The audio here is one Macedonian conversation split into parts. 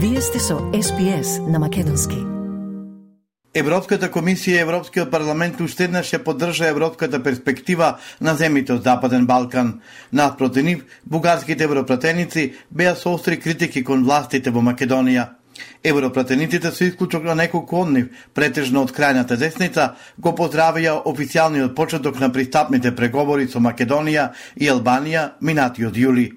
Вие сте со SPS на Македонски. Европската комисија и Европскиот парламент уште еднаш ја поддржа европската перспектива на земјите од Западен Балкан. Наспроти нив, бугарските европратеници беа со остри критики кон властите во Македонија. Европратениците со исклучок на неколку од нив, претежно од крајната десница, го поздравија официјалниот почеток на пристапните преговори со Македонија и Албанија минатиот јули.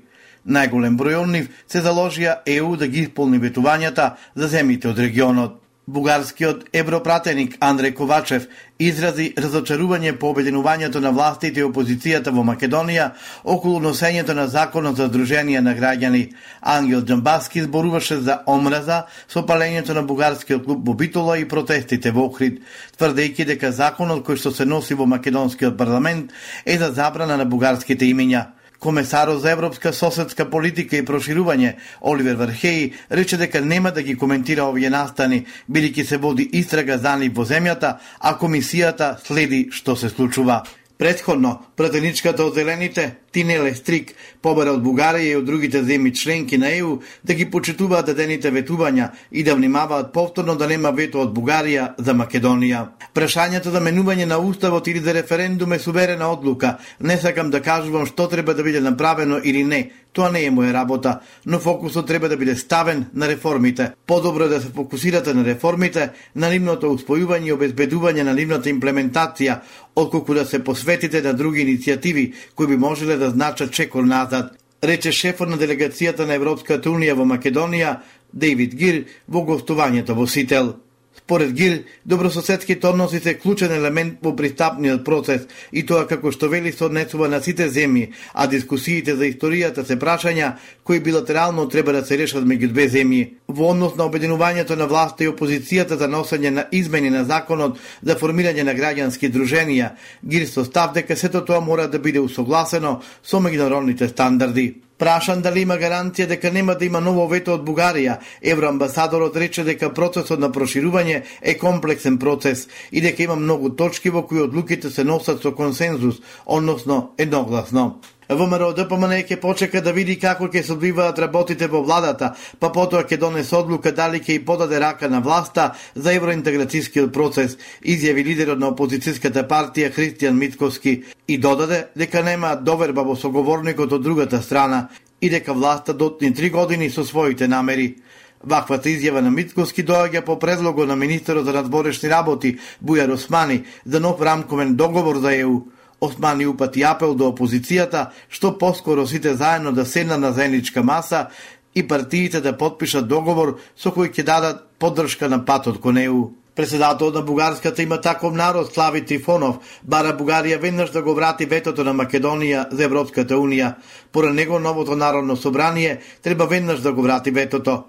Најголем број од нив се заложија ЕУ да ги исполни ветувањата за земите од регионот. Бугарскиот европратеник Андре Ковачев изрази разочарување по обединувањето на властите и опозицијата во Македонија околу носењето на законот за дружение на граѓани. Ангел Джамбаски зборуваше за омраза со палењето на бугарскиот клуб во Битола и протестите во Охрид, тврдејќи дека законот кој што се носи во македонскиот парламент е за забрана на бугарските имиња. Комесарот за европска соседска политика и проширување Оливер Вархеи рече дека нема да ги коментира овие настани, бидејќи се води истрага за нив во земјата, а комисијата следи што се случува. Предходно, пратеничката од зелените, Тинеле Стрик, побара од Бугарија и од другите земји членки на ЕУ да ги почитуваат дадените ветувања и да внимаваат повторно да нема вето од Бугарија за Македонија. Прашањето за менување на уставот или за референдум е суверена одлука. Не сакам да кажувам што треба да биде направено или не, Тоа не е моја работа, но фокусот треба да биде ставен на реформите. Подобро е да се фокусирате на реформите, на нивното успојување и обезбедување на нивната имплементација, отколку да се посветите на други иницијативи кои би можеле да да значат чекор назад, рече шефот на делегацијата на Европската Унија во Македонија, Дейвид Гир, во гостувањето во Сител. Според Гил, добрососедските односи се клучен елемент во пристапниот процес и тоа како што вели се однесува на сите земји, а дискусиите за историјата се прашања кои билатерално треба да се решат меѓу две земји. Во однос на обединувањето на власта и опозицијата за носење на измени на законот за формирање на граѓански друженија, Гил состав дека сето тоа мора да биде усогласено со меѓународните стандарди. Прашан дали има гаранција дека нема да има ново вето од Бугарија, евроамбасадорот рече дека процесот на проширување е комплексен процес и дека има многу точки во кои одлуките се носат со консензус, односно едногласно. ВМРО ДПМН ќе почека да види како ќе се одвиваат работите во владата, па потоа ќе донесе одлука дали ќе и подаде рака на власта за евроинтеграцијскиот процес, изјави лидерот на опозицијската партија Христијан Митковски и додаде дека нема доверба во соговорникот од другата страна и дека власта дотни три години со своите намери. Ваквата изјава на Митковски доаѓа по предлогот на министерот за надворешни работи Бујар Османи за нов рамковен договор за ЕУ. Османи упати апел до опозицијата што поскоро сите заедно да седнат на заедничка маса и партиите да подпишат договор со кој ќе дадат поддршка на патот кон ЕУ. Председателот на Бугарската има таков народ Слави Трифонов бара Бугарија веднаш да го врати ветото на Македонија за Европската Унија. Поред него новото народно собрание треба веднаш да го врати ветото.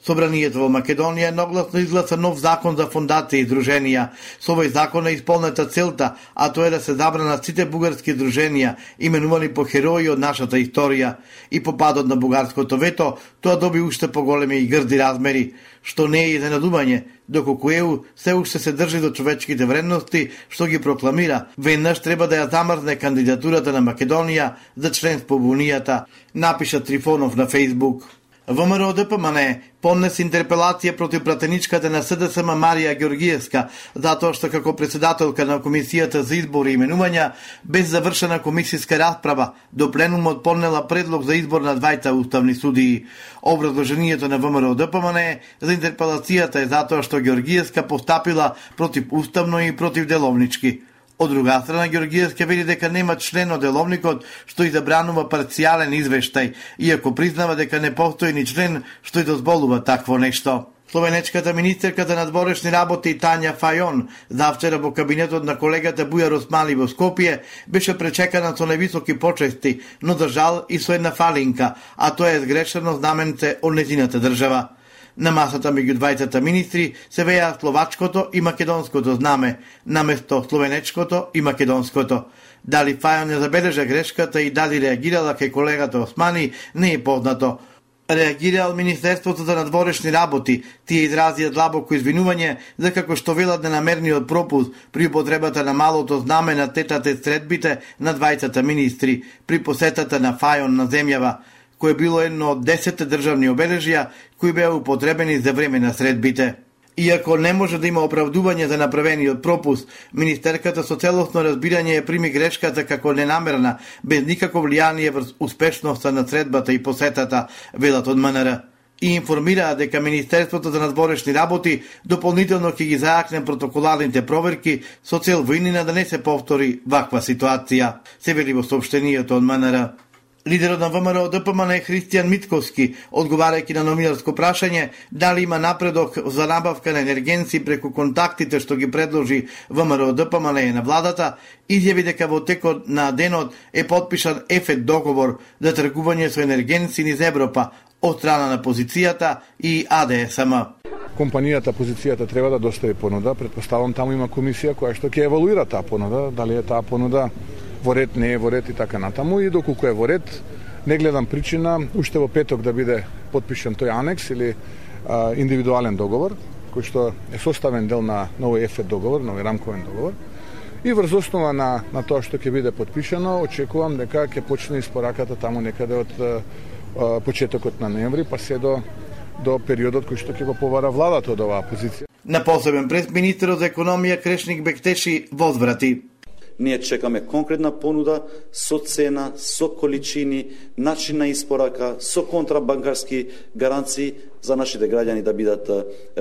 Собранието во Македонија едногласно изгласа нов закон за фондации и друженија. Со овој закон е исполнета целта, а тоа е да се забранат сите бугарски друженија, именувани по херои од нашата историја. И по падот на бугарското вето, тоа доби уште поголеми и грди размери, што не е изненадување, доколку ЕУ се уште се држи до човечките вредности што ги прокламира. Веднаш треба да ја замрзне кандидатурата на Македонија за членство во Унијата, напиша Трифонов на Фейсбук. ВМРО ДПМН поднес интерпелација против пратеничката на СДСМ Марија Георгиевска, затоа што како председателка на Комисијата за избори и именувања, без завршена комисијска расправа, до пленумот поднела предлог за избор на двајца уставни судии. Образложението на ВМРО ДПМН за интерпелацијата е затоа што Георгиевска постапила против уставно и против деловнички. Од друга страна, Георгиевска вели дека нема член од деловникот што и забранува парцијален извештај, иако признава дека не постои ни член што и дозволува такво нешто. Словенечката министерка за надворешни работи Тања Фајон завчера во кабинетот на колегата Бујар Осмали во Скопје беше пречекана со невисоки почести, но за жал и со една фалинка, а тоа е згрешено знаменце од незината држава. На масата меѓу двајцата министри се веа словачкото и македонското знаме, наместо словенечкото и македонското. Дали Фајон ја забележа грешката и дали реагирала кај колегата Османи, не е познато. Реагирал Министерството за надворешни работи, тие изразија длабоко извинување за како што велат ненамерниот пропуст при употребата на малото знаме на тетате средбите на двајцата министри при посетата на Фајон на земјава кое било едно од 10 државни обележја кои беа употребени за време на средбите. Иако не може да има оправдување за направениот пропуст, министерката со целосно разбирање ја прими грешката како ненамерна, без никакво влијание врз успешноста на средбата и посетата, велат од МНР и информираа дека Министерството за надворешни работи дополнително ќе ги заакне протоколарните проверки со цел војнина да не се повтори ваква ситуација, се вели во сообщението од МНР. Лидерот на ВМРО ДПМН Христијан Митковски, одговарајќи на номинарско прашање дали има напредок за набавка на енергенци преку контактите што ги предложи ВМРО ДПМН на владата, изјави дека во текот на денот е подпишан ефет договор за тргување со енергенци низ Европа од страна на позицијата и АДСМ. Компанијата, позицијата треба да достави понуда. Предпоставам таму има комисија која што ќе евалуира таа понуда, дали е таа понуда во ред, не е во ред и така натаму. И доколку е во ред, не гледам причина уште во петок да биде подпишен тој анекс или а, индивидуален договор, кој што е составен дел на нови ЕФЕ договор, нови рамковен договор. И врз основа на, на тоа што ќе биде подпишано, очекувам дека ќе почне испораката таму некаде од почетокот на ноември, па се до до периодот кој што ќе го повара владата од оваа позиција. На посебен пред министерот за економија Крешник Бектеши возврати. Ние чекаме конкретна понуда со цена, со количини, начин на испорака, со контрабанкарски гаранции за нашите граѓани да бидат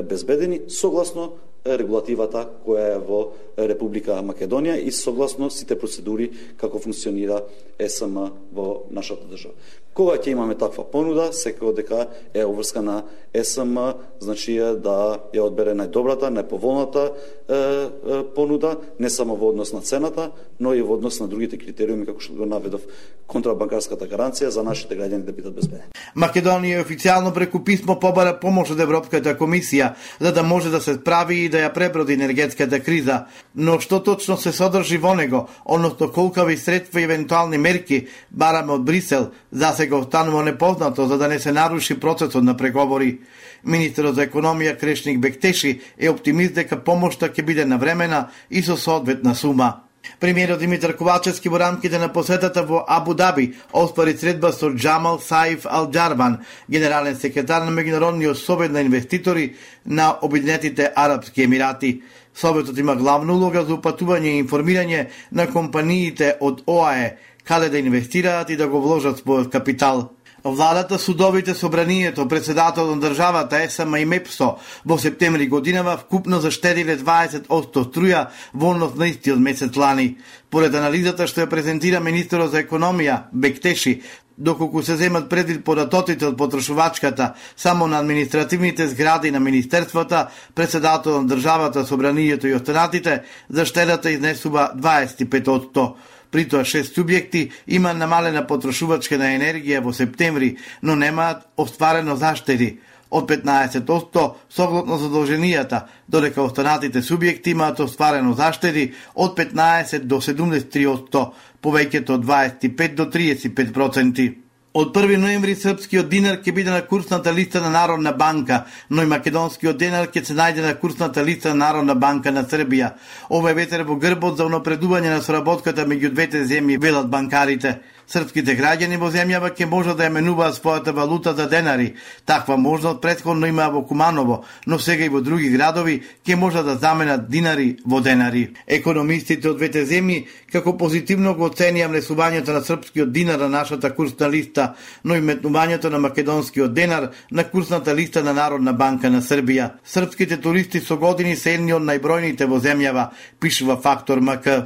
безбедени, согласно регулативата која е во Република Македонија и согласно сите процедури како функционира СМ во нашата држава. Кога ќе имаме таква понуда, секој дека е обврскана СМ, значи е да ја одбере најдобрата, најповолната е, е, понуда, не само во однос на цената, но и во однос на другите критериуми, како што го наведов контрабанкарската гаранција за нашите граѓани да бидат безбедни. Македонија официјално преку писмо побара помош од Европската комисија за да може да се справи и да ја преброди енергетската криза, но што точно се содржи во него, односно колкави средства и евентуални мерки бараме од Брисел, за сега останува непознато за да не се наруши процесот на преговори. Министерот за економија Крешник Бектеши е оптимист дека помошта ќе биде навремена и со соодветна сума. Премиерот Димитар Ковачевски во рамките на посетата во Абу Даби оспари средба со Джамал Саиф Ал Джарбан, генерален секретар на Меѓународниот совет на инвеститори на Обединетите Арапски Емирати. Советот има главна улога за упатување и информирање на компаниите од ОАЕ, каде да инвестираат и да го вложат својот капитал. Владата, судовите, собранието, председател на државата ЕСМ и МЕПСО во септември годинава вкупно заштедиле 20 струја во однос на истиот месец лани. Поред анализата што ја презентира министерот за економија Бектеши, доколку се земат предвид податотите од потрошувачката само на административните згради на министерствата, председател на државата, собранието и останатите, заштедата изнесува 25 При тоа шест субјекти има намалена потрошувачка на енергија во септември, но немаат остварено заштеди од 15% согласно задолженијата, додека останатите субјекти имаат остварено заштеди од 15 до 73%, повеќето од 25 до 35%. Од 1 ноември српскиот динар ќе биде на курсната листа на Народна банка, но и македонскиот динар ќе се најде на курсната листа на Народна банка на Србија. Ова е ветер во грбот за унапредување на соработката меѓу двете земји, велат банкарите. Српските граѓани во земјава ќе можат да ја менуваат својата валута за денари. Таква можност предходно има во Куманово, но сега и во други градови ќе можат да заменат динари во денари. Економистите од двете земји како позитивно го оценија внесувањето на српскиот динар на нашата курсна листа, но и метнувањето на македонскиот денар на курсната листа на Народна банка на Србија. Српските туристи со години се едни од најбројните во земјава, пишува Фактор МК.